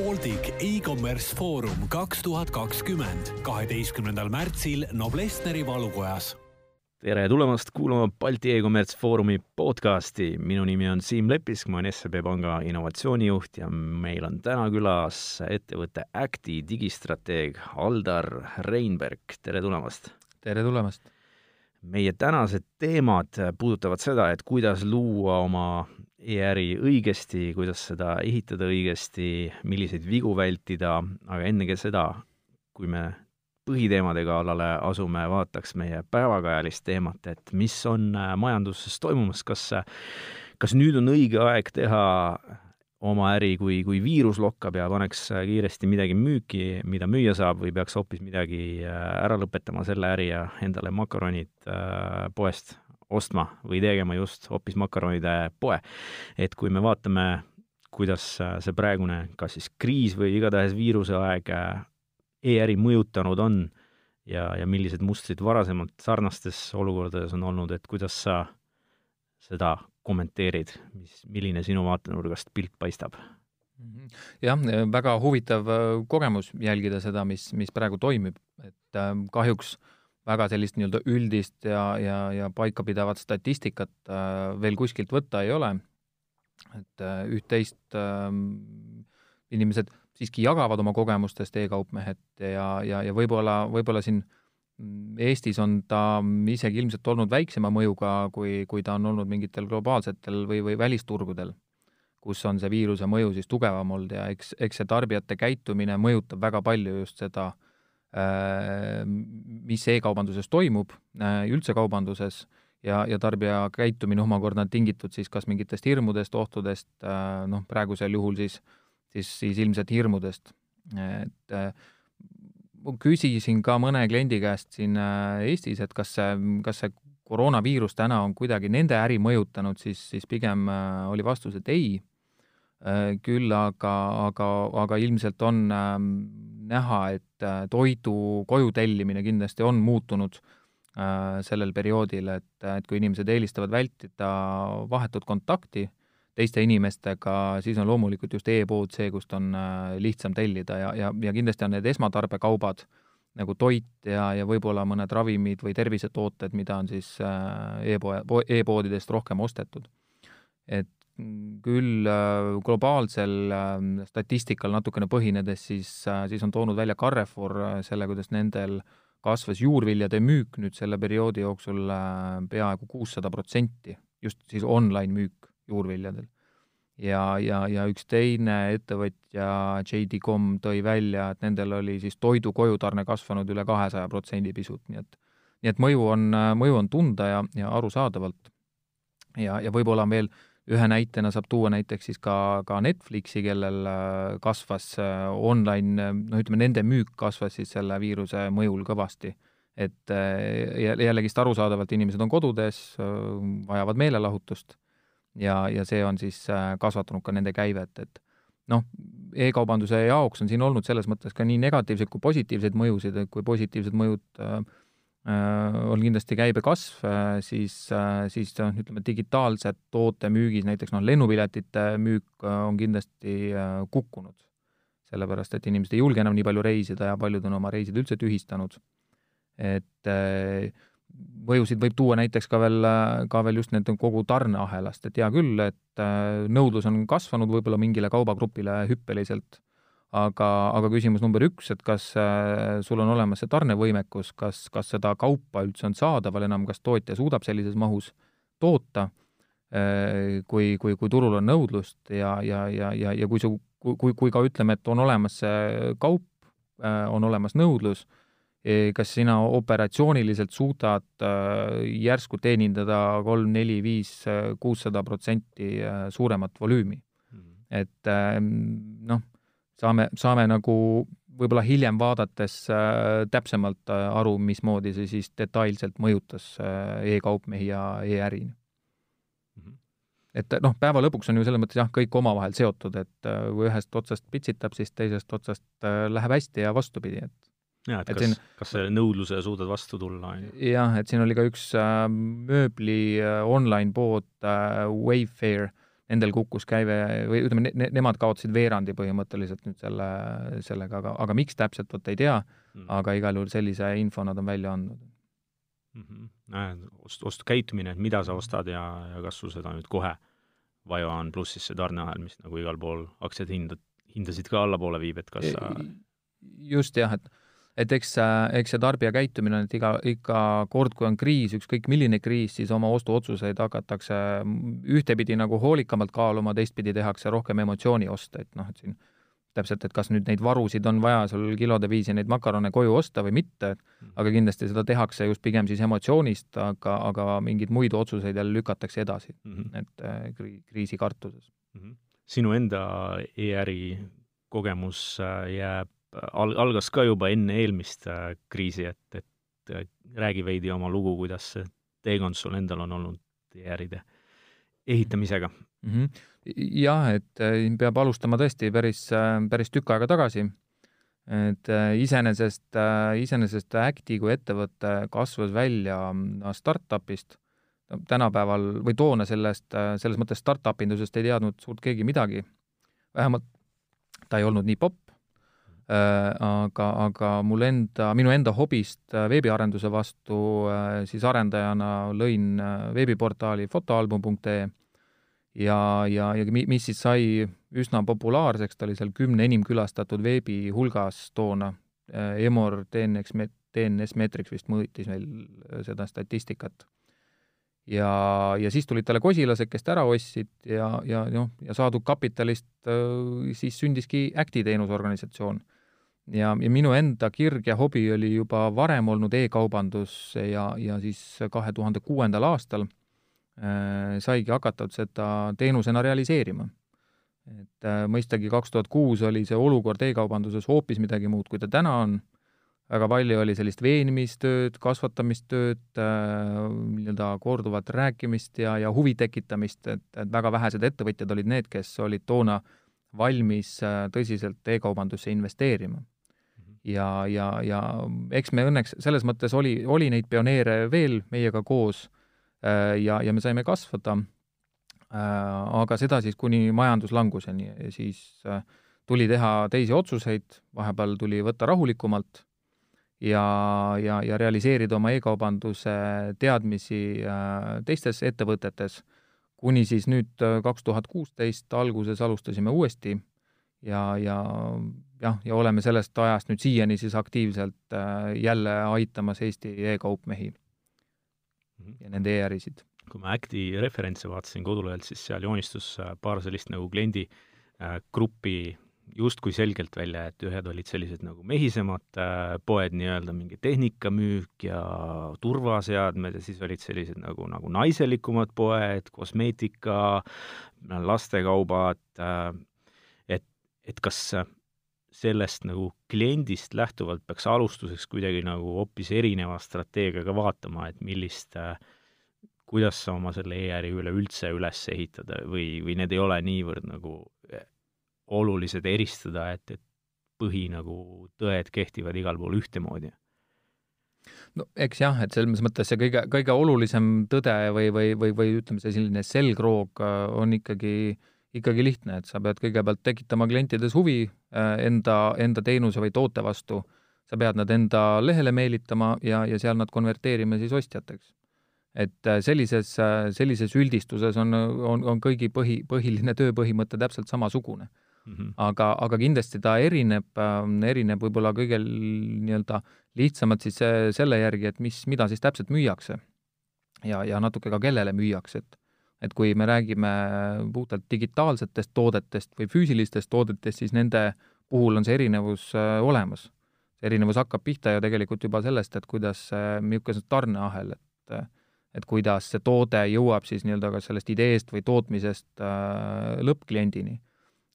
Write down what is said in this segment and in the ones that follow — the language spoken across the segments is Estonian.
Baltic e-commerce foorum kaks tuhat kakskümmend, kaheteistkümnendal märtsil Noblessneri valukojas. tere tulemast kuulama Balti e-kommerts Foorumi podcasti. minu nimi on Siim Lepisk, ma olen SEB Panga innovatsioonijuht ja meil on täna külas ettevõtte Acti digistrateeg Aldar Reinberg, tere tulemast! tere tulemast! meie tänased teemad puudutavad seda, et kuidas luua oma e-äri õigesti, kuidas seda ehitada õigesti, milliseid vigu vältida, aga ennegi seda, kui me põhiteemade kallale asume, vaataks meie päevakajalist teemat, et mis on majanduses toimumas, kas, kas nüüd on õige aeg teha oma äri, kui, kui viirus lokkab ja paneks kiiresti midagi müüki, mida müüa saab, või peaks hoopis midagi ära lõpetama selle äri ja endale makaronid äh, poest ostma või tegema just hoopis makaronide poe. et kui me vaatame, kuidas see praegune kas siis kriis või igatahes viiruse aeg e-äri mõjutanud on ja, ja millised mustrid varasemalt sarnastes olukordades on olnud, et kuidas sa seda kommenteerid, mis, milline sinu vaatenurgast pilt paistab? Mhm. jah, väga huvitav kogemus jälgida seda, mis, mis praegu toimib, et äh, kahjuks äh, väga sellist nii-öelda üldist ja, ja, ja paikapidavat statistikat äh, veel kuskilt võtta ei ole, et äh, üht-teist äh, inimesed siiski jagavad oma kogemustest e-kaupmehed ja, ja, ja võib-olla, võib-olla siin Eestis on ta isegi ilmselt olnud väiksema mõjuga, kui, kui ta on olnud mingitel globaalsetel või, või välisturgudel, kus on see viiruse mõju siis tugevam olnud ja eks, eks see tarbijate käitumine mõjutab väga palju just seda Äh, mis e-kaubanduses toimub, äh, üldse kaubanduses, ja, ja tarbija käitumine omakorda on tingitud siis kas mingitest hirmudest, ohtudest, äh, noh, praegusel juhul siis, siis, siis ilmselt hirmudest. et küsisin ka mõne kliendi käest siin Eestis, et kas see, kas see koroonaviirus täna on kuidagi nende äri mõjutanud, siis, siis pigem oli vastus, et ei. Küll aga, aga, aga ilmselt on ähm, näha, et äh, toidu koju tellimine kindlasti on muutunud äh, sellel perioodil, et, et kui inimesed eelistavad vältida vahetut kontakti teiste inimestega, siis on loomulikult just e-pood see, kust on äh, lihtsam tellida ja, ja, ja kindlasti on need esmatarbekaubad, nagu toit ja, ja võib-olla mõned ravimid või tervisetooted, mida on siis e-poe, e-poodidest rohkem ostetud. et küll äh, globaalsel äh, statistikal natukene põhinedes, siis, äh, siis on toonud välja Carrefour selle, kuidas nendel kasvas juurviljade müük nüüd selle perioodi jooksul peaaegu kuussada protsenti, just siis online müük juurviljadel. ja, ja, ja üks teine ettevõtja, JD.com, tõi välja, et nendel oli siis toidu kojutarne kasvanud üle kahesaja protsendi pisut, nii et nii et mõju on, mõju on tunda ja, ja arusaadavalt. ja, ja võib-olla on veel äh, ühe näitena saab tuua näiteks siis ka, ka Netflixi, kellel äh, kasvas äh, online, noh, ütleme nende müük kasvas siis selle viiruse mõjul kõvasti. et jällegist arusaadavalt inimesed on kodudes, vajavad meelelahutust ja, ja see on siis kasvatanud ka nende käivet, et noh, e-kaubanduse jaoks on siin olnud selles mõttes ka nii negatiivseid kui positiivseid mõjusid, et kui positiivsed mõjud Äh, on kindlasti käibekasv, äh, siis, äh, siis noh, ütleme digitaalse toote müügis, näiteks noh, lennupiletite müük on kindlasti kukkunud. sellepärast, et inimesed ei julge enam nii palju reisida ja paljud on oma reisid üldse tühistanud. et mõjusid võib tuua näiteks ka veel, ka veel just need kogu tarneahelast, et hea küll, et nõudlus on kasvanud võib-olla mingile kaubagrupile hüppeliselt aga, aga küsimus number üks, et kas äh, sul on olemas see tarnevõimekus, kas, kas seda kaupa üldse on saadaval enam, kas tootja suudab sellises mahus toota, äh, kui, kui, kui turul on nõudlust ja, ja, ja, ja, ja kui su, kui, kui ka ütleme, et on olemas see kaup, äh, on olemas nõudlus, e, kas sina operatsiooniliselt suudad järsku teenindada kolm, neli, viis, kuussada protsenti suuremat volüümi? Mhm. et noh saame, saame nagu võib-olla hiljem vaadates äh, täpsemalt äh, aru, mismoodi see siis detailselt mõjutas äh, e-kaupmehi ja e-äri mm. -hmm. et noh, päeva lõpuks on ju selles mõttes jah, kõik omavahel seotud, et äh, kui ühest otsast pitsitab, siis teisest otsast äh, läheb hästi ja vastupidi, et jah, et, kas siin, kas selle nõudluse suudad vastu tulla, on ju? jah, et siin oli ka üks äh, mööbli äh, online pood äh, Wayfair nendel kukkus käive või ütleme ne,, ne, nemad kaotasid veerandi põhimõtteliselt nüüd selle, sellega, aga, aga miks täpselt, vot ei tea mm., aga igal juhul sellise info nad on välja andnud mm. -hmm. ost-, ostukäitumine, et mida sa ostad ja, ja kas sul seda nüüd kohe vaja on, pluss siis see tarneahel, mis nagu igal pool aktsiate hindad, hindasid ka allapoole viib, et kas sa just jah, et et eks, eks see tarbija käitumine on, et iga, iga kord, kui on kriis, ükskõik milline kriis, siis oma ostuotsuseid hakatakse ühtepidi nagu hoolikamalt kaaluma, teistpidi tehakse rohkem emotsiooni osta, et noh, et siin täpselt, et kas nüüd neid varusid on vaja sul kilode viisi neid makarone koju osta või mitte, mm. aga kindlasti seda tehakse just pigem siis emotsioonist, aga, aga mingeid muid otsuseid jälle lükatakse edasi mm, -hmm. et äh, kriisi kartuses mm. -hmm. sinu enda e-äri kogemus äh, jääb al-, algas ka juba enne eelmist äh, kriisi, et, et räägi veidi oma lugu, kuidas see teekond sul endal on olnud e-äride ehitamisega mm. -hmm. jah, et äh, peab alustama tõesti päris, äh, päris tükk aega tagasi. et iseenesest, iseenesest Acti kui ettevõte kasvas välja startup'ist, tänapäeval või toona sellest, selles mõttes startup indusest ei teadnud suurt keegi midagi. vähemalt ta ei olnud nii popp, aga, aga mul enda, minu enda hobist äh, veebiarenduse vastu äh, siis arendajana lõin veebiportaali fotoalbum.ee ja, ja, ja mis siis sai üsna populaarseks, ta oli seal kümne enim külastatud veebi hulgas toona. Emor DNX, DNS Metrics vist mõõtis meil seda statistikat. ja, ja siis tulid talle kosilased, kes ta ära ostsid ja, ja noh, ja saadud kapitalist siis sündiski Acti teenusorganisatsioon ja, ja minu enda kirg ja hobi oli juba varem olnud e-kaubandus ja, ja siis kahe tuhande kuuendal aastal äh, saigi hakatud seda teenusena realiseerima. et äh, mõistagi kaks tuhat kuus oli see olukord e-kaubanduses hoopis midagi muud, kui ta täna on, väga palju oli sellist veenimistööd, kasvatamistööd äh,, nii-öelda korduvat rääkimist ja, ja huvi tekitamist, et, et väga vähesed ettevõtjad olid need, kes olid toona valmis äh, tõsiselt e-kaubandusse investeerima ja, ja, ja eks me õnneks selles mõttes oli, oli neid pioneere veel meiega koos äh, ja, ja me saime kasvada, äh, aga seda siis kuni majanduslanguseni ja siis äh, tuli teha teisi otsuseid, vahepeal tuli võtta rahulikumalt ja, ja, ja realiseerida oma e-kaubanduse teadmisi teistes ettevõtetes, kuni siis nüüd kaks tuhat kuusteist alguses alustasime uuesti ja, ja jah, ja oleme sellest ajast nüüd siiani siis aktiivselt äh, jälle aitamas Eesti e-kaupmehi mhm. ja nende e-ärisid. kui ma Acti referentse vaatasin kodulehelt, siis seal joonistus äh, paar sellist nagu kliendi äh, gruppi justkui selgelt välja, et ühed olid sellised nagu mehisemad poed, nii-öelda mingi tehnikamüük ja turvaseadmed ja siis olid sellised nagu, nagu naiselikumad poed, kosmeetika, lastekaubad et, et kas sellest nagu kliendist lähtuvalt peaks alustuseks kuidagi nagu hoopis erineva strateegiaga vaatama, et millist äh, kuidas sa oma selle e-äri üleüldse üles ehitada või, või need ei ole niivõrd nagu äh, olulised eristada, et, et põhi nagu tõed kehtivad igal pool ühtemoodi? no eks jah, et selles mõttes see kõige, kõige olulisem tõde või, või, või, või ütleme, see selline selgroog äh, on ikkagi äh, ikkagi lihtne, et sa pead kõigepealt tekitama klientides huvi äh, enda, enda teenuse või toote vastu, sa pead nad enda lehele meelitama ja, ja seal nad konverteerima siis ostjateks. et äh, sellises, äh, sellises üldistuses on, on, on kõigi põhi, põhiline tööpõhimõte täpselt samasugune mm. -hmm. aga, aga kindlasti ta erineb, erineb võib-olla kõige nii-öelda lihtsamalt siis selle järgi, et mis, mida siis täpselt müüakse. ja, ja natuke ka kellele müüakse, et et kui me räägime puhtalt digitaalsetest toodetest või füüsilistest toodetest, siis nende puhul on see erinevus äh, olemas. see erinevus hakkab pihta ju tegelikult juba sellest, et kuidas, niisugune tarneahel, et et kuidas see toode jõuab siis nii-öelda kas sellest ideest või tootmisest äh, lõppkliendini.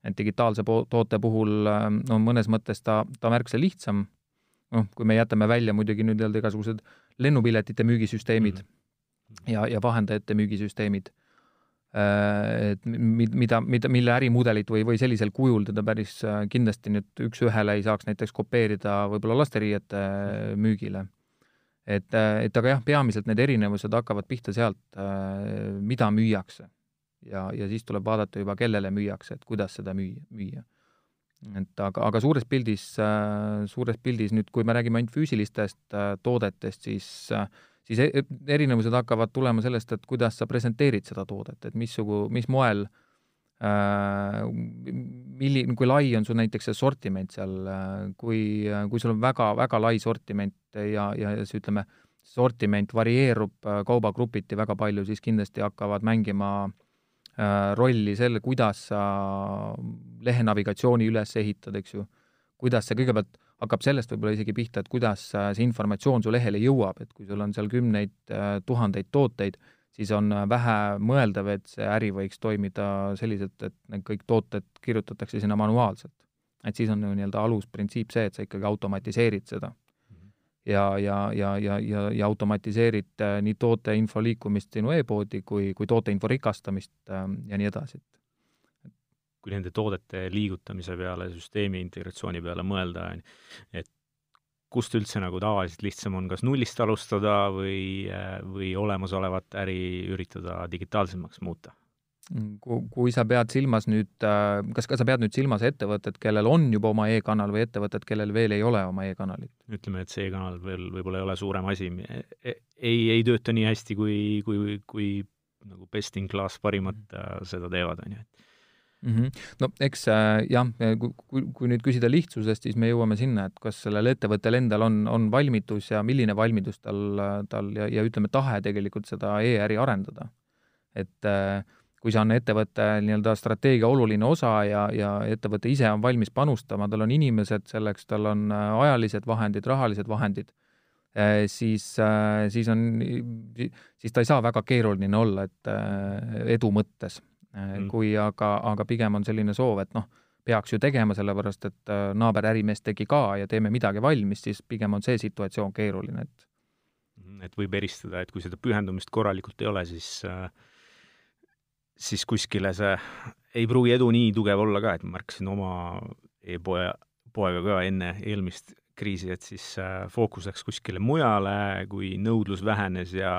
et digitaalse toote puhul äh, on mõnes mõttes ta, ta märksa lihtsam, noh, kui me jätame välja muidugi nüüd nii-öelda igasugused lennupiletite müügisüsteemid mm -hmm. ja, ja vahendajate müügisüsteemid Äh, et mida, mida, mille ärimudelit või, või sellisel kujul teda päris äh, kindlasti nüüd üks-ühele ei saaks näiteks kopeerida võib-olla lasteriiete müügile. et, äh, et aga jah, peamiselt need erinevused hakkavad pihta sealt, mida müüakse. ja, ja siis tuleb vaadata juba, kellele müüakse, et kuidas seda müüa, müüa. et aga, aga suures pildis, suures pildis nüüd, kui me räägime ainult füüsilistest toodetest, siis siis e-, erinevused hakkavad tulema sellest, et kuidas sa presenteerid seda toodet, et missugu, mis moel äh, Äh, milli-, kui lai on sul näiteks see sortiment seal, äh, kui, kui sul on väga, väga lai sortiment ja, ja see, ütleme, sortiment varieerub äh, kaubagrupiti väga palju, siis kindlasti hakkavad mängima rolli selle, kuidas sa lehe navigatsiooni üles ehitad, eks ju. kuidas see kõigepealt hakkab sellest võib-olla isegi pihta, et kuidas see informatsioon su lehele jõuab, et kui sul on seal kümneid tuhandeid tooteid, siis on äh, vähe mõeldav, et see äri võiks toimida selliselt, et need kõik tooted kirjutatakse sinna manuaalselt. et siis on ju nii-öelda alusprintsiip see, et sa ikkagi automatiseerid seda. Mhm. ja, ja, ja, ja, ja, ja automatiseerid äh, nii tooteinfo liikumist sinu e-poodi kui, kui tooteinfo rikastamist ähm, ja nii edasi, et kui nende toodete liigutamise peale, süsteemi integratsiooni peale mõelda, et kust üldse nagu tavaliselt lihtsam on kas nullist alustada või, või olemasolevat äri üritada digitaalsemaks muuta? kui sa pead silmas nüüd, kas, kas sa pead nüüd silmas ettevõtet, kellel on juba oma e-kanal või ettevõtet, kellel veel ei ole oma e-kanalit? ütleme, et see e-kanal veel võib-olla ei ole suurem asi, e, ei, ei tööta nii hästi, kui, kui, kui nagu best in class parimad mm. seda teevad, on ju, et mm. -hmm. no eks äh, jah, kui, kui, kui nüüd küsida lihtsusest, siis me jõuame sinna, et kas sellel ettevõttel endal on, on valmidus ja milline valmidus tal, tal ja, ja ütleme, tahe tegelikult seda e-äri arendada. et äh, kui see on ettevõtte nii-öelda strateegia oluline osa ja, ja ettevõte ise on valmis panustama, tal on inimesed selleks, tal on äh, ajalised vahendid, rahalised vahendid, äh, siis, äh, siis on, siis ta ei saa väga keeruline olla, et edu mõttes Äh, mm. kui aga, aga pigem on selline soov, et noh, peaks ju tegema, sellepärast et äh, naaberärimees tegi ka ja teeme midagi valmis, siis pigem on see situatsioon keeruline, et mhm, et võib eristada, et kui seda pühendumist korralikult ei ole, siis äh, siis kuskile see ei pruugi edu nii tugev olla ka, et ma märkasin oma e-poe, poega ka enne eelmist kriisi, et siis fookus läks kuskile mujale, kui nõudlus vähenes ja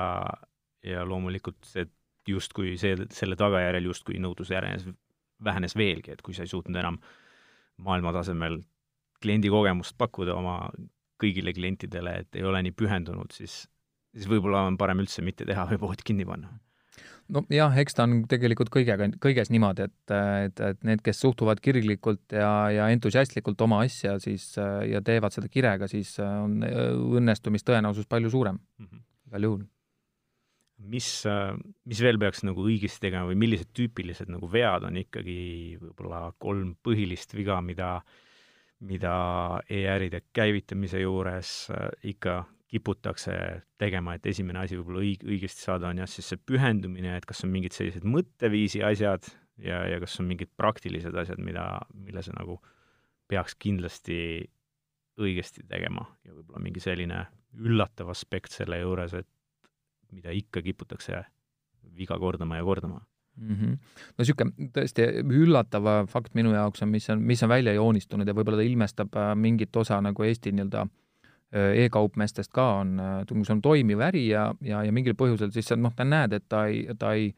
ja loomulikult see justkui see, selle tagajärjel justkui nõudlus järjenes, vähenes veelgi, et kui sa ei suutnud enam maailma tasemel kliendikogemust pakkuda oma kõigile klientidele, et ei ole nii pühendunud, siis, siis võib-olla on parem üldse mitte teha või pood kinni panna. Nojah, eks ta on tegelikult kõigega, kõiges niimoodi, et, et, et need, kes suhtuvad kirglikult ja, ja entusiastlikult oma asja, siis ja teevad seda kirega, siis on õnnestumistõenäosus palju suurem. Mm -hmm. igal juhul mis, mis veel peaks nagu õigesti tegema või millised tüüpilised nagu vead on ikkagi võib-olla kolm põhilist viga, mida, mida e-äride käivitamise juures äh, ikka kiputakse tegema, et esimene asi võib-olla õig-, õigesti saada, on jah, siis see pühendumine, et kas on mingid sellised mõtteviisi asjad ja, ja kas on mingid praktilised asjad, mida, mille sa nagu peaks kindlasti õigesti tegema. Ja võib-olla mingi selline üllatav aspekt selle juures, et mida ikka kiputakse viga kordama ja kordama mm. -hmm. no niisugune tõesti üllatav fakt minu jaoks on, mis on, mis on välja joonistunud ja võib-olla ta ilmestab äh, mingit osa nagu Eesti nii-öelda äh, e-kaupmeestest ka on, äh, see on toimiv äri ja, ja, ja mingil põhjusel siis noh, ta näed, et ta ei, ta ei,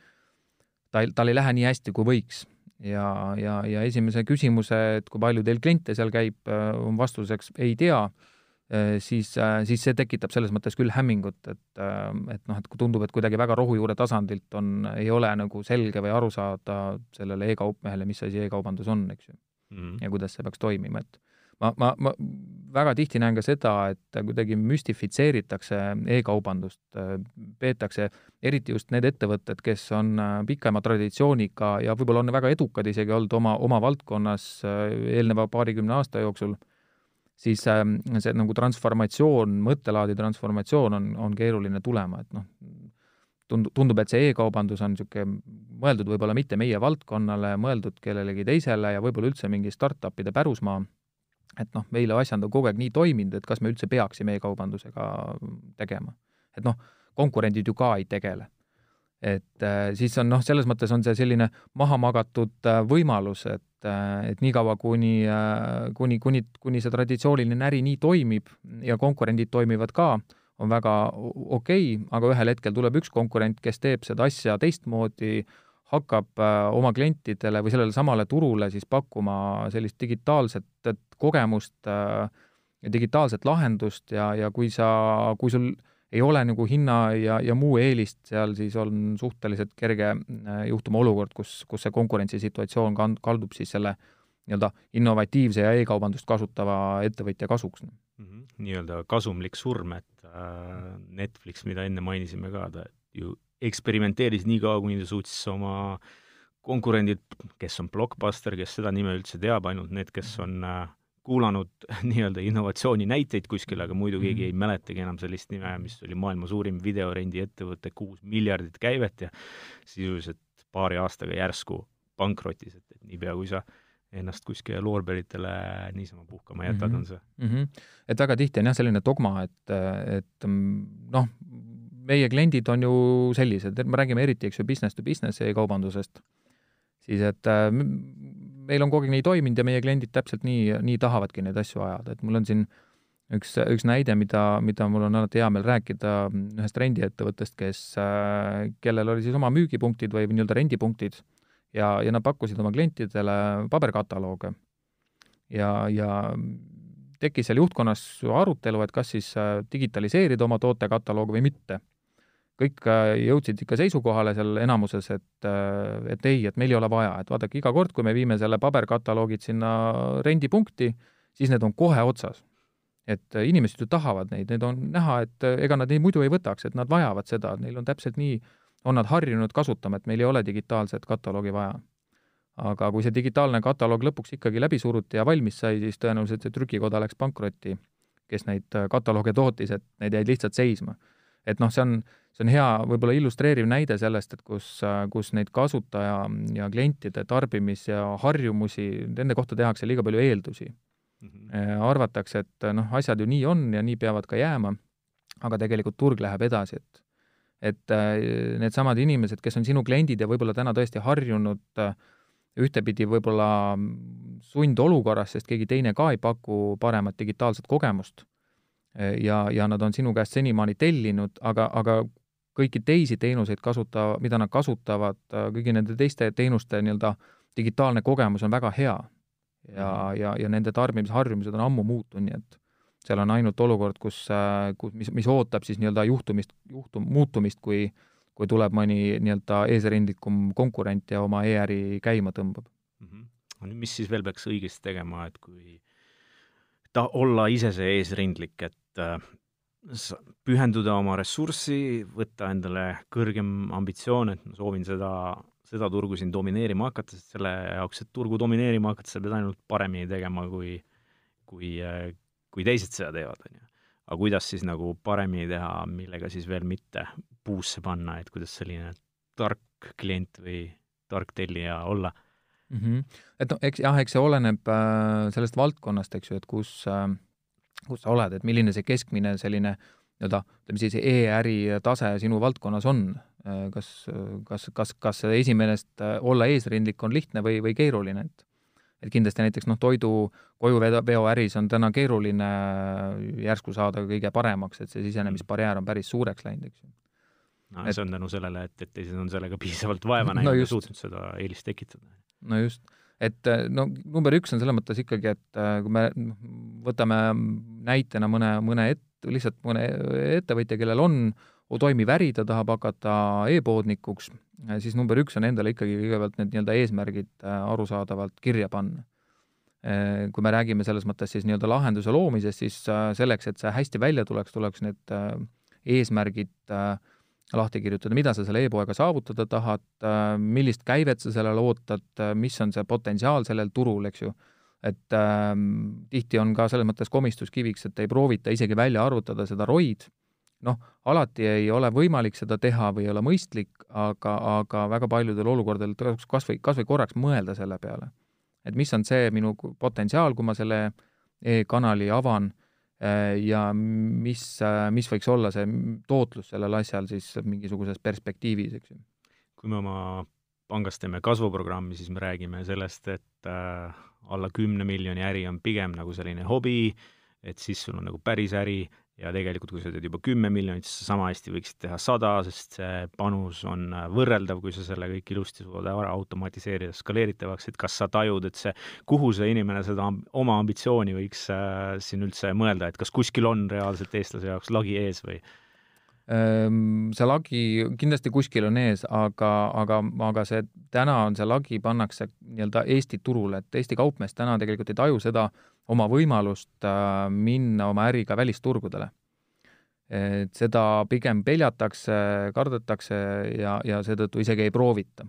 ta ei, tal ei lähe nii hästi, kui võiks. ja, ja, ja esimese küsimuse, et kui palju teil kliente seal käib, on vastuseks ei tea siis, äh, siis see tekitab selles mõttes küll hämmingut, et, äh, et noh, et kui tundub, et kuidagi väga rohujuure tasandilt on, ei ole nagu selge või aru saada sellele e-kaupmehele, mis asi e-kaubandus on, eks ju mm. -hmm. ja kuidas see peaks toimima, et ma, ma, ma väga tihti näen ka seda, et kuidagi müstifitseeritakse e-kaubandust, peetakse eriti just need ettevõtted, kes on pikema traditsiooniga ja võib-olla on väga edukad isegi olnud oma, oma valdkonnas eelneva paarikümne aasta jooksul siis ähm, see nagu transformatsioon, mõttelaadi transformatsioon on, on keeruline tulema, et noh, tundub, tundub, et see e-kaubandus on niisugune mõeldud võib-olla mitte meie valdkonnale, mõeldud kellelegi teisele ja võib-olla üldse mingi startup'ide pärusmaa, et noh, meile asjad on kogu aeg nii toiminud, et kas me üldse peaksime e-kaubandusega tegema. et noh, konkurendid ju ka ei tegele et äh, siis on noh, selles mõttes on see selline maha magatud äh, võimalus, et, äh, et niikaua, kuni, kuni, kuni, kuni see traditsiooniline äri nii toimib ja konkurendid toimivad ka, on väga okei okay,, aga ühel hetkel tuleb üks konkurent, kes teeb seda asja teistmoodi, hakkab oma klientidele või sellele samale turule siis pakkuma sellist digitaalset kogemust, digitaalset lahendust ja, ja kui sa, kui sul ei ole nagu hinna ja, ja muu eelist seal, siis on suhteliselt kerge juhtuma olukord, kus, kus see konkurentsisituatsioon kaldub siis selle äh, nii-öelda innovatiivse ja e-kaubandust kasutava ettevõtja kasuks mm. -hmm. nii-öelda kasumlik surm, et äh, Netflix, mida enne mainisime ka, ta ju eksperimenteeris nii kaua, kuni ta suutis oma konkurendid, kes on Blockbuster, kes seda nime üldse teab, ainult need, kes on äh, kuulanud nii-öelda innovatsiooni näiteid kuskil, aga muidu keegi ei mäletagi enam sellist nime, mis oli maailma suurim videorendiettevõte, kuus miljardit käivet ja sisuliselt paari aastaga järsku pankrotis, et, et niipea, kui sa ennast kuskile loorberitele niisama puhkama jätad mm, -hmm. on see mm. -hmm. et väga tihti on jah, selline dogma, et, et noh, meie kliendid on ju sellised, et me räägime eriti, eks ju, business to business e-kaubandusest, siis et meil on kogu aeg nii toiminud ja meie kliendid täpselt nii, nii tahavadki neid asju ajada, et mul on siin üks, üks näide, mida, mida mul on alati hea meel rääkida ühest rendiettevõttest, kes, kellel oli siis oma müügipunktid või nii-öelda rendipunktid ja, ja nad pakkusid oma klientidele paberkatalooge. ja, ja tekkis seal juhtkonnas arutelu, et kas siis äh, digitaliseerida oma tootekataloog või mitte. Kõik äh, jõudsid ikka seisukohale seal enamuses, et, äh, et ei, et meil ei ole vaja, et vaadake, iga kord, kui me viime selle paberkataloogid sinna rendipunkti, siis need on kohe otsas. et inimesed ju tahavad neid, need on näha, et ega nad neid muidu ei võtaks, et nad vajavad seda, neil on täpselt nii on nad harjunud kasutama, et meil ei ole digitaalset kataloogi vaja. aga kui see digitaalne kataloog lõpuks ikkagi läbi suruti ja valmis sai, siis tõenäoliselt see trükikoda läks pankrotti, kes neid äh, katalooge tootis, et need jäid lihtsalt seisma. Et noh, see on, see on hea võib-olla illustreeriv näide sellest, et kus, kus neid kasutaja ja klientide tarbimis- ja harjumusi, nende kohta tehakse liiga palju eeldusi mm. -hmm. arvatakse, et noh, asjad ju nii on ja nii peavad ka jääma, aga tegelikult turg läheb edasi, et et äh, needsamad inimesed, kes on sinu kliendid ja võib-olla täna tõesti harjunud äh, ühtepidi võib-olla sundolukorras, sest keegi teine ka ei paku paremat digitaalset kogemust ja, ja nad on sinu käest senimaani tellinud, aga, aga kõiki teisi teenuseid kasuta, mida nad kasutavad, kõigi nende teiste teenuste nii-öelda digitaalne kogemus on väga hea. ja, mhm. ja, ja nende tarbimisharjumused on ammu muutunud, nii et seal on ainult olukord, kus, kus, mis, mis ootab siis nii-öelda juhtumist, juhtum, muutumist, kui kui tuleb mõni nii-öelda eesrindlikum konkurent ja oma e-äri käima tõmbab mm. -hmm. mis siis veel peaks õigesti tegema, et kui ta, olla ise see eesrindlik, et pühenduda oma ressurssi, võtta endale kõrgem ambitsioon, et ma soovin seda, seda turgu siin domineerima hakata, sest selle jaoks, et turgu domineerima hakata, sa pead ainult paremini tegema, kui kui äh, kui teised seda teevad, on ju. aga kuidas siis nagu paremini teha, millega siis veel mitte puusse panna, et kuidas selline tark klient või tark tellija olla mm? -hmm. et noh, eks jah, eks see oleneb äh, sellest valdkonnast, eks ju, et kus äh,, kus sa oled, et milline see keskmine selline nii-öelda, ütleme siis e-äri tase sinu valdkonnas on äh,, kas, kas, kas, kas esimesest äh, olla eesrindlik on lihtne või, või keeruline, et et kindlasti näiteks noh, toidu kojuveo äris on täna keeruline järsku saada kõige paremaks, et see sisenemisbarjäär on päris suureks läinud, eks ju. no et, see on tänu sellele, et, et teised on sellega piisavalt vaeva näinud no ja suutnud seda eelist tekitada. no just, et no number üks on selles mõttes ikkagi, et äh, kui me noh, võtame näitena mõne, mõne et-, lihtsalt mõne ettevõtja, kellel on toimiv äri, ta tahab hakata e-poodnikuks, siis number üks on endale ikkagi kõigepealt need nii-öelda eesmärgid äh, arusaadavalt kirja panna. Äh, kui me räägime selles mõttes siis nii-öelda lahenduse loomisest, siis äh, selleks, et see hästi välja tuleks, tuleks need eesmärgid lahti kirjutada, mida sa selle e-poega saavutada tahad, millist käivet sa sellele ootad, mis on see potentsiaal sellel turul, eks ju et ähm, tihti on ka selles mõttes komistuskiviks, et ei proovita isegi välja arvutada seda ROI-d, noh, alati ei ole võimalik seda teha või ei ole mõistlik, aga, aga väga paljudel olukordadel tasuks kas või, kas või korraks mõelda selle peale. et mis on see minu potentsiaal, kui ma selle e-kanali avan ja mis, mis võiks olla see tootlus sellel asjal siis mingisuguses perspektiivis, eks ju. kui me oma pangas teeme kasvuprogrammi, siis me räägime sellest, et äh, alla kümne miljoni äri on pigem nagu selline hobi, et siis sul on nagu päris äri ja tegelikult, kui sa teed juba kümme miljonit, siis sa sama hästi võiksid teha sada, sest see panus on äh, võrreldav, kui sa selle kõik ilusti suudad ära automatiseerida skaleeritavaks, et kas sa tajud, et see, kuhu see inimene seda oma ambitsiooni võiks äh, siin üldse mõelda, et kas kuskil on reaalselt eestlase jaoks lagi ees või? Ehm, see lagi kindlasti kuskil on ees, aga, aga, aga see täna on see lagi, pannakse nii-öelda Eesti turule, et Eesti kaupmees täna tegelikult ei taju seda oma võimalust äh, minna oma äriga välisturgudele. et seda pigem peljatakse, kardetakse ja, ja seetõttu isegi ei proovita.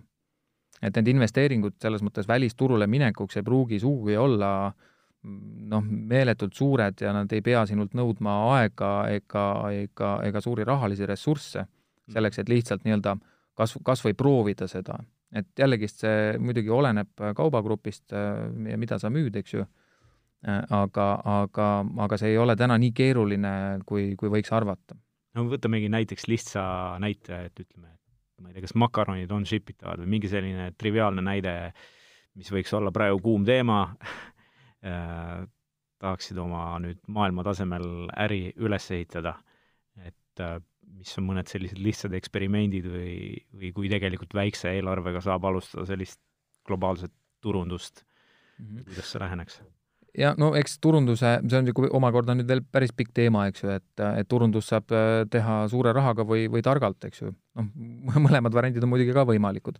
et need investeeringud selles mõttes välisturule minekuks ei pruugi sugugi olla noh, meeletult suured ja nad ei pea sinult nõudma aega ega, ega, ega suuri rahalisi ressursse selleks, et lihtsalt nii-öelda kas, kas või proovida seda. et jällegist see muidugi oleneb kaubagrupist äh, ja mida sa müüd, eks ju aga, aga, aga see ei ole täna nii keeruline, kui, kui võiks arvata. no võtamegi näiteks lihtsa näite, et ütleme, et ma ei tea, kas makaronid on ship itavad või mingi selline triviaalne näide, mis võiks olla praegu kuum teema äh, tahaksid oma nüüd maailma tasemel äri üles ehitada, et äh, mis on mõned sellised lihtsad eksperimendid või, või kui tegelikult väikse eelarvega saab alustada sellist globaalset turundust mm, -hmm. kuidas see läheneks? Ja no eks turunduse, see on niisugune omakorda nüüd veel päris pikk teema, eks ju, et, et turundus saab äh, teha suure rahaga või, või targalt, eks ju. noh, mõlemad variandid on muidugi ka võimalikud.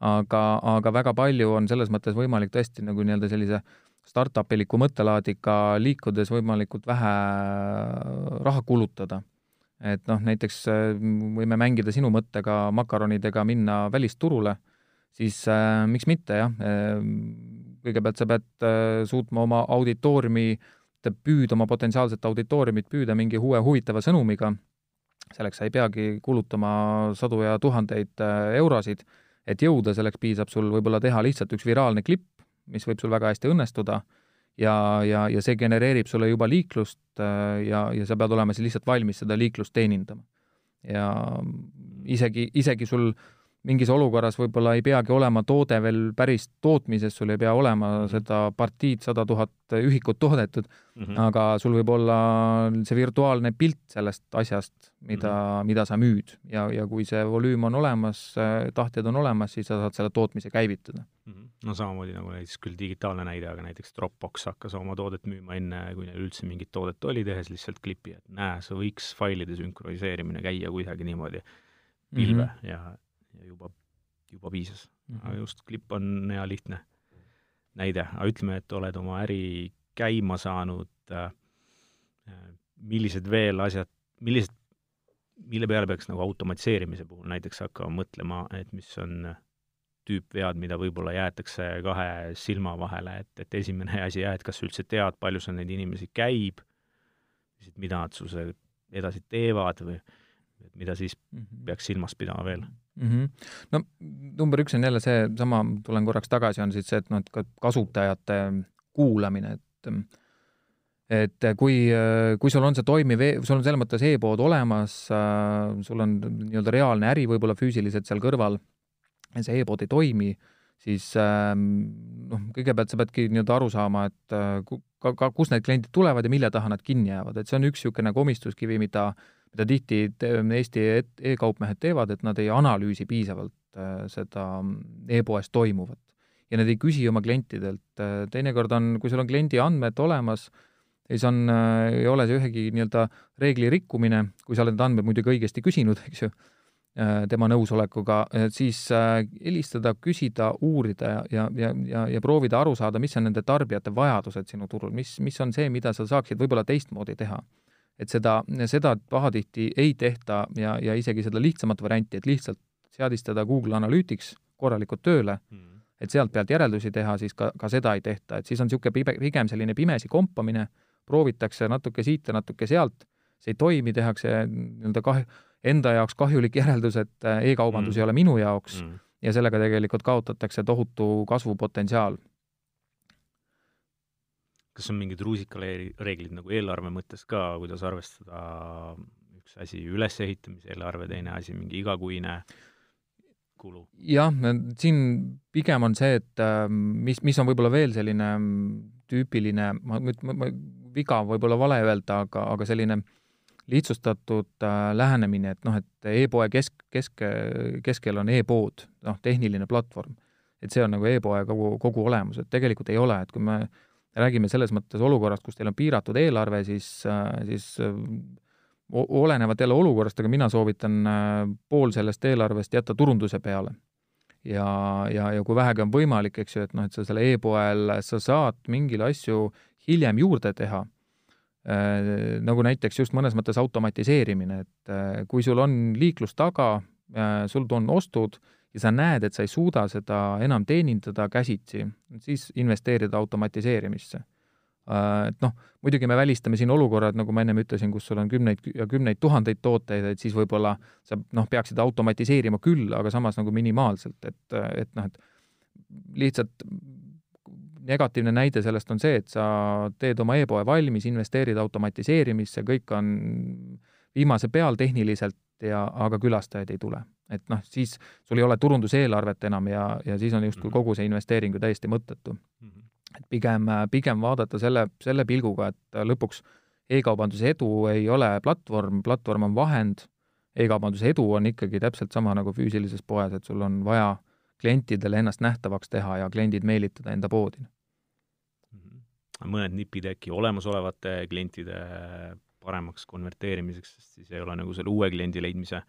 aga, aga väga palju on selles mõttes võimalik tõesti nagu nii-öelda sellise startupiliku mõttelaadiga liikudes võimalikult vähe raha kulutada. et noh, näiteks äh, võime mängida sinu mõttega makaronidega minna välisturule, siis äh, miks mitte, jah äh, kõigepealt sa pead äh, suutma oma auditooriumi püüda, oma potentsiaalset auditooriumit püüda mingi uue huvitava sõnumiga, selleks sa ei peagi kulutama sadu ja tuhandeid äh, eurosid, et jõuda, selleks piisab sul võib-olla teha lihtsalt üks viraalne klipp, mis võib sul väga hästi õnnestuda, ja, ja, ja see genereerib sulle juba liiklust äh, ja, ja sa pead olema siis lihtsalt valmis seda liiklust teenindama. ja isegi, isegi sul äh, mingis olukorras võib-olla ei peagi olema toode veel päris tootmises, sul ei pea olema mhm. seda partiid, sada tuhat ühikut toodetud mm, -hmm. aga sul võib olla see virtuaalne pilt sellest asjast, mida mm, -hmm. mida sa müüd ja, ja kui see volüüm on olemas, tahtjad on olemas, siis sa saad selle tootmise käivitada mm. -hmm. no samamoodi nagu näiteks küll digitaalne näide, aga näiteks Dropbox hakkas oma toodet müüma enne, kui neil üldse mingit toodet oli, tehes lihtsalt klipi, et näe, see võiks failide sünkroniseerimine käia kuidagi niimoodi pilve mm -hmm. ja ja juba, juba piisas mm. -hmm. aga just klipp on hea lihtne näide, aga ütleme, et oled oma äri käima saanud äh,, millised veel asjad, millised, mille peale peaks nagu automatiseerimise puhul näiteks hakkama mõtlema, et mis on tüüpvead, mida võib-olla jäetakse kahe silma vahele, et, et esimene asi jah, et kas sa üldse tead, palju sul neid inimesi käib, mida nad sul edasi teevad või et mida siis mm -hmm. peaks silmas pidama veel mm? -hmm. no number üks on jälle seesama, tulen korraks tagasi, on siis see, et noh, et ka kasutajate kuulamine, et et kui, kui sul on see toimiv e, sul on selles mõttes e-pood olemas, sul on nii-öelda reaalne äri võib-olla füüsiliselt seal kõrval, see e-pood ei toimi, siis noh, kõigepealt sa peadki nii-öelda aru saama, et ka, ka kus need kliendid tulevad ja mille taha nad kinni jäävad, et see on üks niisugune komistuskivi, mida äh, mida tihti Eesti e-kaupmehed teevad, et nad ei analüüsi piisavalt äh, seda e-poes toimuvat. ja nad ei küsi oma klientidelt, äh, teinekord on, kui sul on kliendi andmed olemas, siis on, äh, ei ole see ühegi nii-öelda reegli rikkumine, kui sa oled need andmed muidugi õigesti küsinud, eks ju, tema nõusolekuga, siis helistada, küsida, uurida ja, ja, ja, ja proovida aru saada, mis on nende tarbijate vajadused sinu turul, mis, mis on see, mida sa saaksid võib-olla teistmoodi teha et seda, seda pahatihti ei tehta ja, ja isegi seda lihtsamat varianti, et lihtsalt seadistada Google Analytics korralikult tööle mm., et sealt pealt järeldusi teha, siis ka, ka seda ei tehta, et siis on niisugune pigem selline pimesi kompamine, proovitakse natuke siit ja natuke sealt, see ei toimi, tehakse nii-öelda kah-, enda jaoks kahjulik järeldus, et äh, e-kaubandus mm. ei ole minu jaoks mm. ja sellega tegelikult kaotatakse tohutu kasvupotentsiaal kas on mingid rusikaleeglid nagu eelarve mõttes ka, kuidas arvestada üks asi ülesehitamise eelarve, teine asi mingi igakuine kulu? jah, siin pigem on see, et ähm, mis, mis on võib-olla veel selline mm, tüüpiline, ma, ma, ma, viga võib-olla vale öelda, aga, aga selline lihtsustatud äh, lähenemine, et noh, et e-poe kesk, kesk, keskel on e-pood, noh, tehniline platvorm. et see on nagu e-poe kogu, kogu olemus, et tegelikult ei ole, et kui me räägime selles mõttes olukorrast, kus teil on piiratud eelarve, siis, siis olenevalt jälle olukorrast, aga mina soovitan pool sellest eelarvest jätta turunduse peale. Ja, ja, ja kui vähegi on võimalik, eks ju, et noh, et sa selle e-poel, sa saad mingeid asju hiljem juurde teha äh,, nagu näiteks just mõnes mõttes automatiseerimine, et äh, kui sul on liiklus taga äh,, sul on ostud ja sa näed, et sa ei suuda seda enam teenindada käsitsi, siis investeerida automatiseerimisse. Äh, et noh, muidugi me välistame siin olukorrad, nagu ma ennem ütlesin, kus sul on kümneid ja kümneid tuhandeid tooteid, et siis võib-olla sa noh, peaksid automatiseerima küll, aga samas nagu minimaalselt, et, et noh, et lihtsalt negatiivne näide sellest on see, et sa teed oma e-poe valmis, investeerid automatiseerimisse, kõik on viimase peal tehniliselt ja, aga külastajaid ei tule. et noh, siis sul ei ole turunduseelarvet enam ja, ja siis on justkui mhm. kogu see investeering ju täiesti mõttetu. -hmm et pigem, pigem vaadata selle, selle pilguga, et lõpuks e-kaubanduse edu ei ole platvorm, platvorm on vahend, e-kaubanduse edu on ikkagi täpselt sama nagu füüsilises poes, et sul on vaja klientidele ennast nähtavaks teha ja kliendid meelitada enda poodi. Mhm. mõned nipid äkki olemasolevate klientide paremaks konverteerimiseks, sest siis ei ole nagu selle uue kliendi leidmise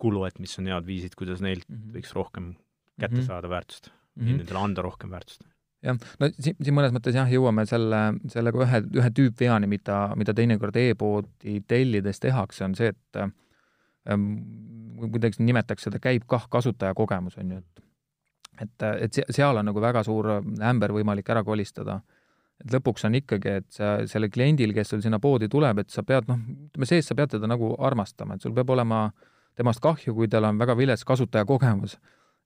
kulu, et mis on head viisid, kuidas neilt mm -hmm. võiks rohkem kätte mm -hmm. saada väärtust mm, -hmm. nendele anda rohkem väärtust jah, no siin, siin mõnes mõttes jah, jõuame selle, sellega ühe, ühe tüüpveani, mida, mida teinekord e-poodi tellides tehakse, on see, et ähm, kuidagi nimetaks seda käib kah kasutajakogemus, on ju, et et, et seal on nagu väga suur ämber võimalik ära kolistada. Et lõpuks on ikkagi, et sa, selle kliendil, kes sul sinna poodi tuleb, et sa pead, noh, ütleme sees sa pead teda nagu armastama, et sul peab olema temast kahju, kui tal on väga vilets kasutajakogemus.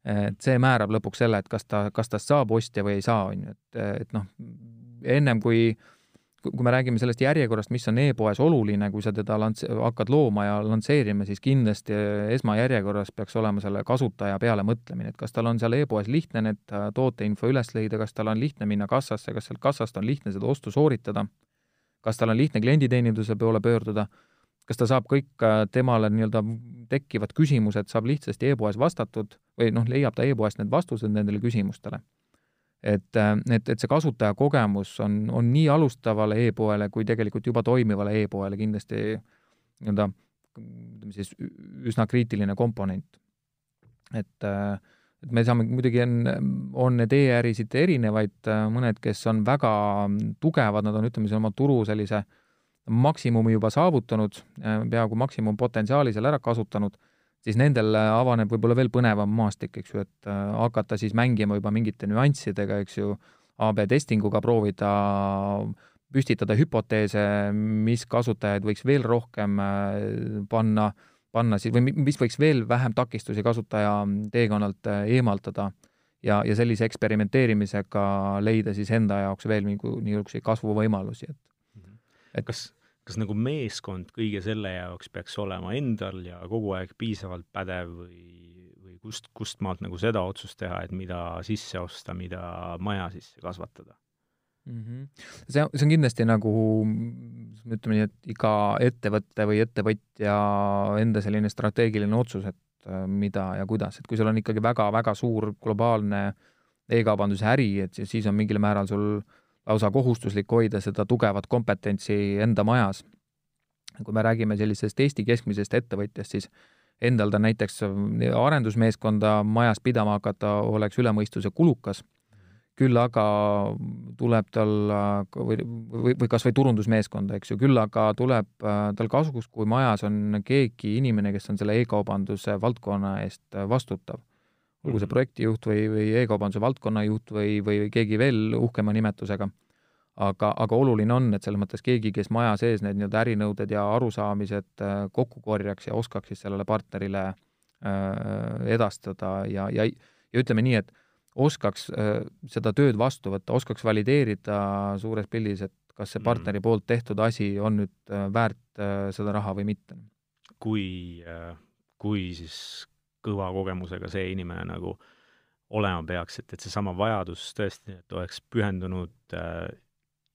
Et see määrab lõpuks selle, et kas ta, kas tast saab ostja või ei saa, on ju, et, et noh, ennem kui kui me räägime sellest järjekorrast, mis on e-poes oluline, kui sa teda lants-, hakkad looma ja lansseerima, siis kindlasti esmajärjekorras peaks olema selle kasutaja peale mõtlemine, et kas tal on seal e-poes lihtne need tooteinfo üles leida, kas tal on lihtne minna kassasse, kas sealt kassast on lihtne seda ostu sooritada, kas tal on lihtne klienditeeninduse poole pöörduda kas ta saab kõik äh, temale nii-öelda tekkivad küsimused, saab lihtsasti e-poes vastatud või noh, leiab ta e-poest need vastused nendele küsimustele. Et, äh, et, et see kasutajakogemus on, on nii alustavale e-poele kui tegelikult juba toimivale e-poele kindlasti nii-öelda ütleme siis üsna kriitiline komponent. et, äh, et me saame, muidugi on, on need e-ärisid erinevaid, mõned, kes on väga tugevad, nad on, ütleme siis oma turu sellise äh, maksimumi juba saavutanud, äh, peaaegu maksimumpotentsiaali seal ära kasutanud, siis nendel äh, avaneb võib-olla veel põnevam maastik, eks ju, et äh, hakata siis mängima juba mingite nüanssidega, eks ju, AB testinguga proovida püstitada hüpoteese, mis kasutajaid võiks veel rohkem panna, panna siis või mis võiks veel vähem takistusi kasutaja teekonnalt eemaldada. Ja, ja sellise eksperimenteerimisega leida siis enda jaoks veel niisuguseid kasvuvõimalusi, et et kas, kas nagu meeskond kõige selle jaoks peaks olema endal ja kogu aeg piisavalt pädev või, või kust, kust maalt nagu seda otsust teha, et mida sisse osta, mida maja sisse kasvatada mm? -hmm. see, see on kindlasti nagu ütleme nii, et iga ettevõtte või ettevõtja enda selline strateegiline otsus, et äh, mida ja kuidas, et kui sul on ikkagi väga-väga suur globaalne e-kaubanduse äri, et siis on mingil määral sul äh, lausa kohustuslik hoida seda tugevat kompetentsi enda majas. kui me räägime sellisest Eesti keskmisest ettevõtjast, siis endal ta näiteks arendusmeeskonda majas pidama hakata oleks üle mõistuse kulukas, küll aga tuleb tal või, või, või kas või turundusmeeskonda, eks ju, küll aga tuleb tal kasuks, kui majas on keegi inimene, kes on selle e-kaubanduse valdkonna eest vastutav olgu see mhm. projektijuht või, või e-kaubanduse valdkonna juht või, või keegi veel uhkema nimetusega. aga, aga oluline on, et selles mõttes keegi, kes maja sees need nii-öelda ärinõuded ja arusaamised äh, kokku korjaks ja oskaks siis sellele partnerile äh, edastada ja, ja, ja ütleme nii, et oskaks äh, seda tööd vastu võtta, oskaks valideerida suures pildis, et kas see mhm. partneri poolt tehtud asi on nüüd väärt seda raha või mitte. kui, kui siis kõva kogemusega see inimene nagu olema peaks, et, et seesama vajadus tõesti, et oleks pühendunud äh,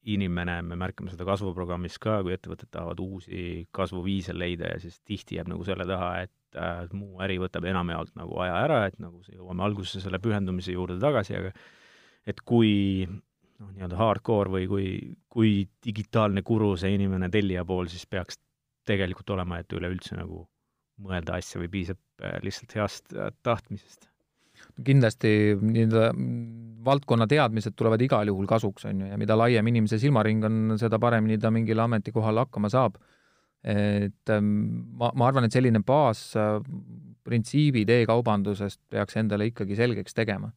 inimene, me märkame seda kasvuprogrammis ka, kui ettevõtted tahavad uusi kasvuviise leida ja siis tihti jääb nagu selle taha, et äh, muu äri võtab enamjaolt nagu aja ära, et nagu jõuame algusesse selle pühendumise juurde tagasi, aga et kui noh, nii-öelda hardcore või kui, kui digitaalne guru see inimene tellija pool siis peaks tegelikult olema, et üleüldse nagu mõelda asja või piisab äh, lihtsalt heast äh, tahtmisest? kindlasti nii-öelda valdkonna teadmised tulevad igal juhul kasuks, on ju, ja mida laiem inimese silmaring on, seda paremini ta mingil ametikohal hakkama saab. et ähm, ma, ma arvan, et selline baasprintsiibid e-kaubandusest peaks endale ikkagi selgeks tegema.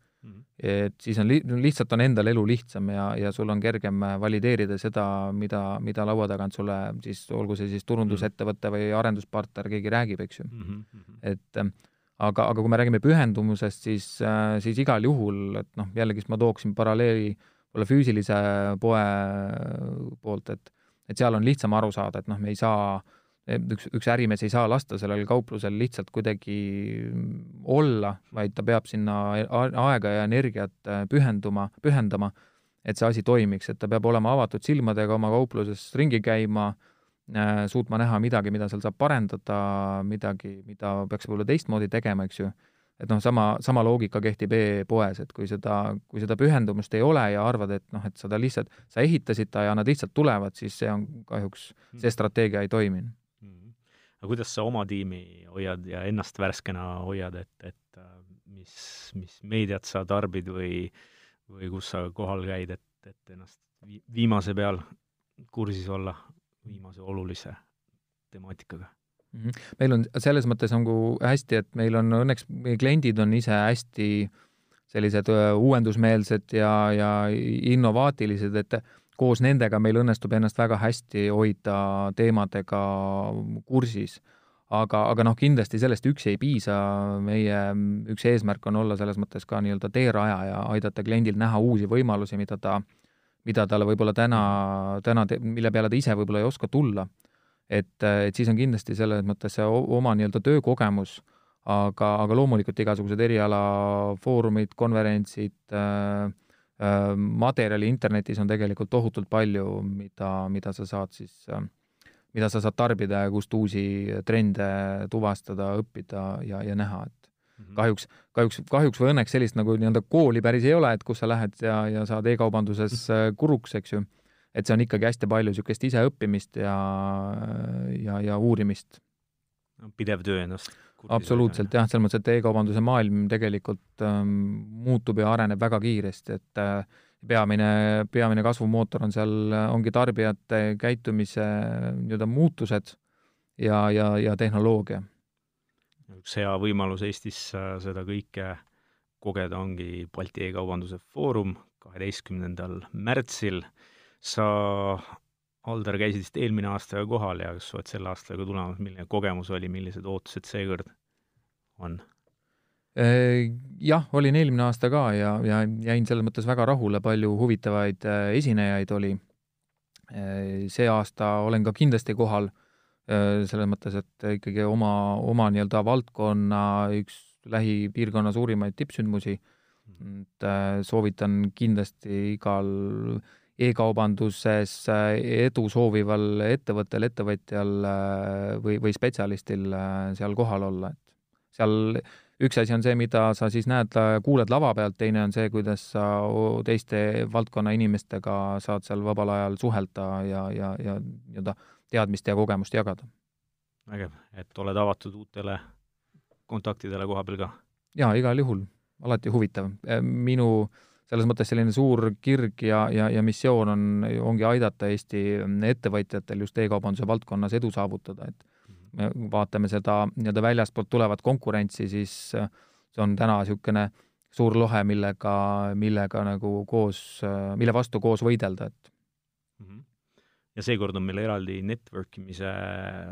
Et siis on li-, lihtsalt on endal elu lihtsam ja, ja sul on kergem valideerida seda, mida, mida laua tagant sulle siis, olgu see siis turundusettevõte või arenduspartner, keegi räägib, eks ju mm. -hmm. et aga, aga kui me räägime pühendumusest, siis, siis igal juhul, et noh, jällegist ma tooksin paralleeli võib-olla füüsilise poe poolt, et et seal on lihtsam aru saada, et noh, me ei saa äh, üks, üks ärimees ei saa lasta sellel kauplusel lihtsalt kuidagi olla, vaid ta peab sinna aega ja energiat äh, pühenduma, pühendama, et see asi toimiks, et ta peab olema avatud silmadega oma kaupluses ringi käima, äh, suutma näha midagi, mida seal saab parendada, midagi, mida peaks võib-olla teistmoodi tegema, eks ju. et noh, sama, sama loogika kehtib e-poes, et kui seda, kui seda pühendumust ei ole ja arvad, et noh, et seda lihtsalt, sa ehitasid ta ja nad lihtsalt tulevad, siis see on kahjuks, see strateegia ei toiminud aga kuidas sa oma tiimi hoiad ja ennast värskena hoiad, et, et äh, mis, mis meediat sa tarbid või, või kus sa kohal käid, et, et ennast vi-, viimase peal kursis olla viimase olulise temaatikaga? Mhm. meil on selles mõttes nagu hästi, et meil on õnneks, meie kliendid on ise hästi sellised äh, uuendusmeelsed ja, ja innovaatilised, et koos nendega meil õnnestub ennast väga hästi hoida teemadega kursis. aga, aga noh, kindlasti sellest üksi ei piisa, meie üks eesmärk on olla selles mõttes ka nii-öelda teeraja ja aidata kliendil näha uusi võimalusi, mida ta, mida talle võib-olla täna, täna, mille peale ta ise võib-olla ei oska tulla. et, et siis on kindlasti selles mõttes see oma nii-öelda töökogemus, aga, aga loomulikult igasugused erialafoorumid, konverentsid Äh, materjali internetis on tegelikult tohutult palju, mida, mida sa saad siis, äh, mida sa saad tarbida ja kust uusi trende tuvastada, õppida ja, ja näha, et mhm. kahjuks, kahjuks, kahjuks või õnneks sellist nagu nii-öelda kooli päris ei ole, et kus sa lähed ja, ja saad e-kaubanduses äh, kuruks, eks ju. et see on ikkagi hästi palju niisugust iseõppimist ja, ja, ja uurimist. pidev töö ennast absoluutselt jah, selles mõttes, et e-kaubanduse maailm tegelikult ähm, muutub ja areneb väga kiiresti, et äh, peamine, peamine kasvumootor on seal, ongi tarbijate käitumise nii-öelda muutused ja, ja, ja tehnoloogia. üks hea võimalus Eestis äh, seda kõike kogeda ongi Balti e-kaubanduse foorum kaheteistkümnendal märtsil. sa Aldar, käisid vist eelmine aasta ka kohal ja kas sa oled selle aastaga tulemas, milline kogemus oli, millised ootused seekord on? Äh, jah, olin eelmine aasta ka ja, ja jäin selles mõttes väga rahule, palju huvitavaid äh, esinejaid oli. Äh, see aasta olen ka kindlasti kohal, selles mõttes, et ikkagi oma, oma nii-öelda valdkonna üks lähipiirkonna suurimaid tippsündmusi, et soovitan kindlasti igal e-kaubanduses äh, edu soovival ettevõttel, ettevõtjal äh, või, või spetsialistil äh, seal kohal olla, et seal üks asi on see, mida sa siis näed, kuuled lava pealt, teine on see, kuidas sa teiste valdkonna inimestega saad seal vabal ajal suhelda ja, ja, ja nii-öelda teadmist ja kogemust jagada. vägev, et oled avatud uutele kontaktidele koha peal ka? jaa, igal juhul, alati huvitav. minu äh, selles mõttes selline suur kirg ja, ja, ja missioon on, ongi aidata Eesti ettevõtjatel just e-kaubanduse valdkonnas edu saavutada, et me vaatame seda nii-öelda väljastpoolt tulevat konkurentsi, siis see on täna niisugune suur lohe, millega, millega nagu koos, mille vastu koos võidelda, et mhm. ja seekord on meil eraldi network imise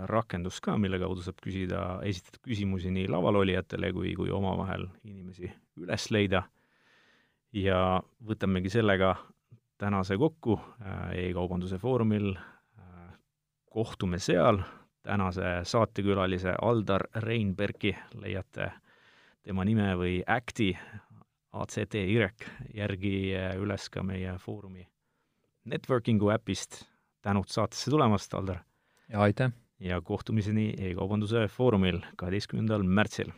rakendus ka, mille kaudu saab küsida, esitada küsimusi nii laval olijatele kui, kui omavahel inimesi üles leida ja võtamegi sellega tänase kokku äh, e-kaubanduse foorumil, äh, kohtume seal, tänase saatekülalise Aldar Reinbergi leiate tema nime või Acti, ACTY, järgi äh, üles ka meie foorumi Networkingu äpist, tänud saatesse tulemast, Aldar! ja aitäh! ja kohtumiseni e-kaubanduse foorumil kaheteistkümnendal märtsil